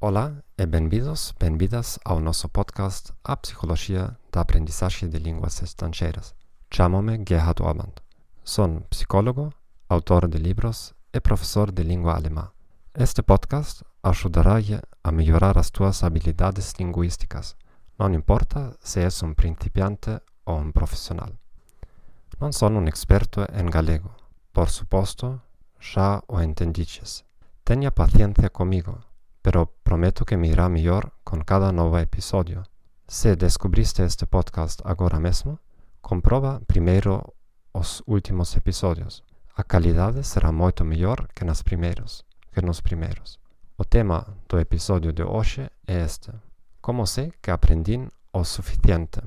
Olá e bem-vindos, bem-vindas ao nosso podcast A Psicologia da Aprendizagem de Línguas Estrangeiras. Chamo-me Gerhard Ormand. Sou psicólogo, autor de livros e professor de língua alemã. Este podcast ajudará a melhorar as tuas habilidades linguísticas, não importa se és um principiante ou um profissional. Não sou um experto em galego, por suposto, já o entendiches. Tenha paciência comigo pero prometo que me irá melhor com cada novo episódio. Se descobriste este podcast agora mesmo, comprova primeiro os últimos episódios. A qualidade será muito melhor que nas primeiros, que nos primeiros. O tema do episódio de hoje é este: Como sei que aprendi o suficiente?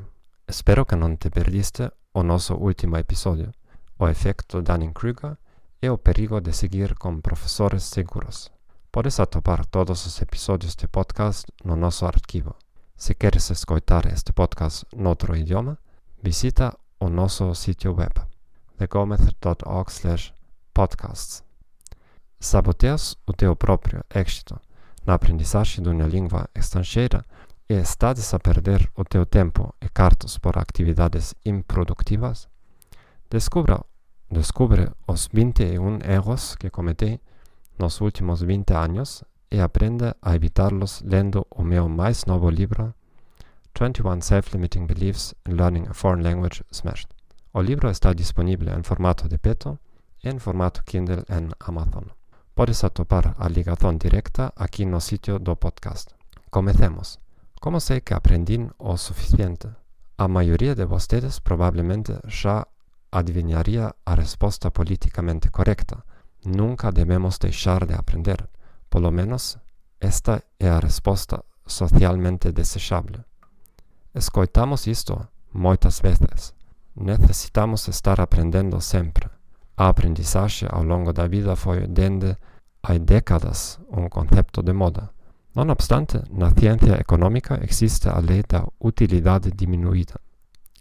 Espero que não te perdiste o nosso último episódio, o efeito Dunning-Kruger e o perigo de seguir com professores seguros. Podes atopar todos os episódios de podcast no nosso arquivo. Se queres escutar este podcast noutro idioma, visita o nosso sítio web thegomez.org podcasts. Saboteas o teu próprio êxito na aprendizagem de uma língua estrangeira e estás a perder o teu tempo e cartas por atividades improdutivas? Descubra, descubre os 21 erros que cometi nos últimos 20 anos e aprende a evitarlos lendo o meu mais novo livro 21 Self-Limiting Beliefs in Learning a Foreign Language Smashed. O livro está disponível em formato de peto e em formato Kindle em Amazon. Podes atopar a ligação direta aqui no sítio do podcast. Comecemos. Como sei que aprendi o suficiente? A maioria de vocês provavelmente já adivinharia a resposta politicamente correta, Nunca debemos deixar de aprender. Por lo menos, esta é a resposta socialmente desejável. Escoitamos isto muitas vezes. Necessitamos estar aprendendo sempre. A aprendizagem ao longo da vida foi, desde há décadas, um conceito de moda. Não obstante, na ciência econômica existe a lei da utilidade diminuída.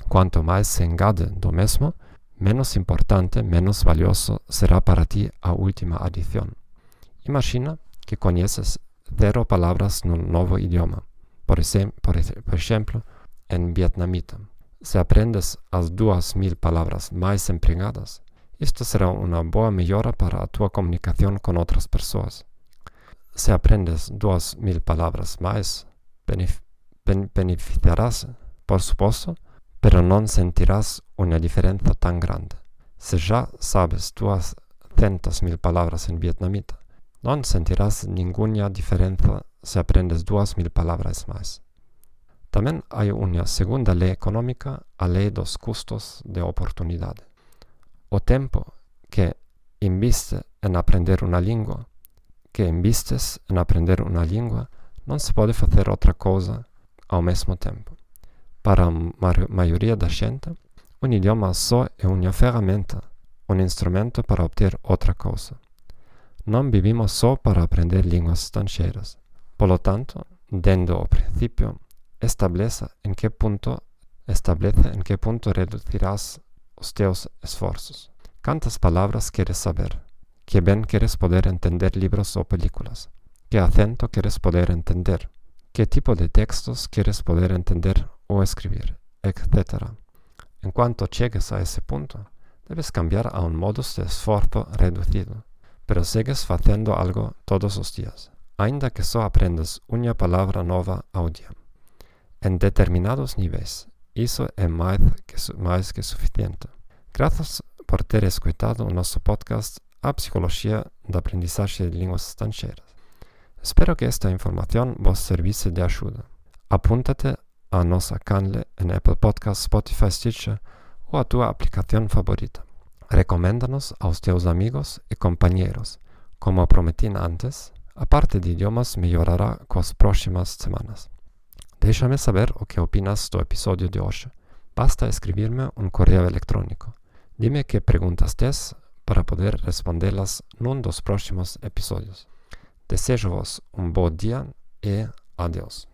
Quanto mais se engade do mesmo, menos importante, menos valioso será para ti a última adición. Imagina que conoces cero palabras en un nuevo idioma, por, por, por ejemplo, en vietnamita. Si aprendes as duas mil palabras más empregadas, esto será una boa mejora para tu comunicación con otras personas. Si aprendes duas mil palabras más, beneficiarás, por supuesto, pero não sentirás uma diferença tão grande. Se já sabes duzentas mil palavras em vietnamita, não sentirás nenhuma diferença se aprendes duas mil palavras mais. Também há uma segunda lei econômica, a lei dos custos de oportunidade. O tempo que investe em aprender uma língua, que investes em aprender uma língua, não se pode fazer outra coisa ao mesmo tempo. Para a maioria da gente, um idioma só é uma ferramenta, um instrumento para obter outra coisa. Não vivimos só para aprender línguas estrangeiras. Por lo tanto, desde o princípio, estabeleça em que ponto estabelece em que ponto reduzirás os teus esforços. Quantas palavras queres saber? Que bem queres poder entender livros ou películas? Que acento queres poder entender? Que tipo de textos queres poder entender o escribir, etc. En cuanto llegues a ese punto, debes cambiar a un modus de esfuerzo reducido, pero sigues haciendo algo todos los días, ainda que solo aprendas una palabra nueva ao día. En determinados niveles, eso es más que, más que suficiente. Gracias por ter escuchado nuestro podcast A Psicología de Aprendizaje de Línguas Extranjeras. Espero que esta información vos servise de ayuda. Apúntate a nossa canle en Apple Podcast, Spotify, Stitcher ou a tua aplicação favorita. Recomenda-nos aos teus amigos e companheiros. Como prometi antes, a parte de idiomas melhorará com as próximas semanas. Deixa-me saber o que opinas do episódio de hoje. Basta escrever-me um correio eletrônico. Dime que perguntas tens para poder respondê-las num dos próximos episódios. Desejo-vos um bom dia e adeus.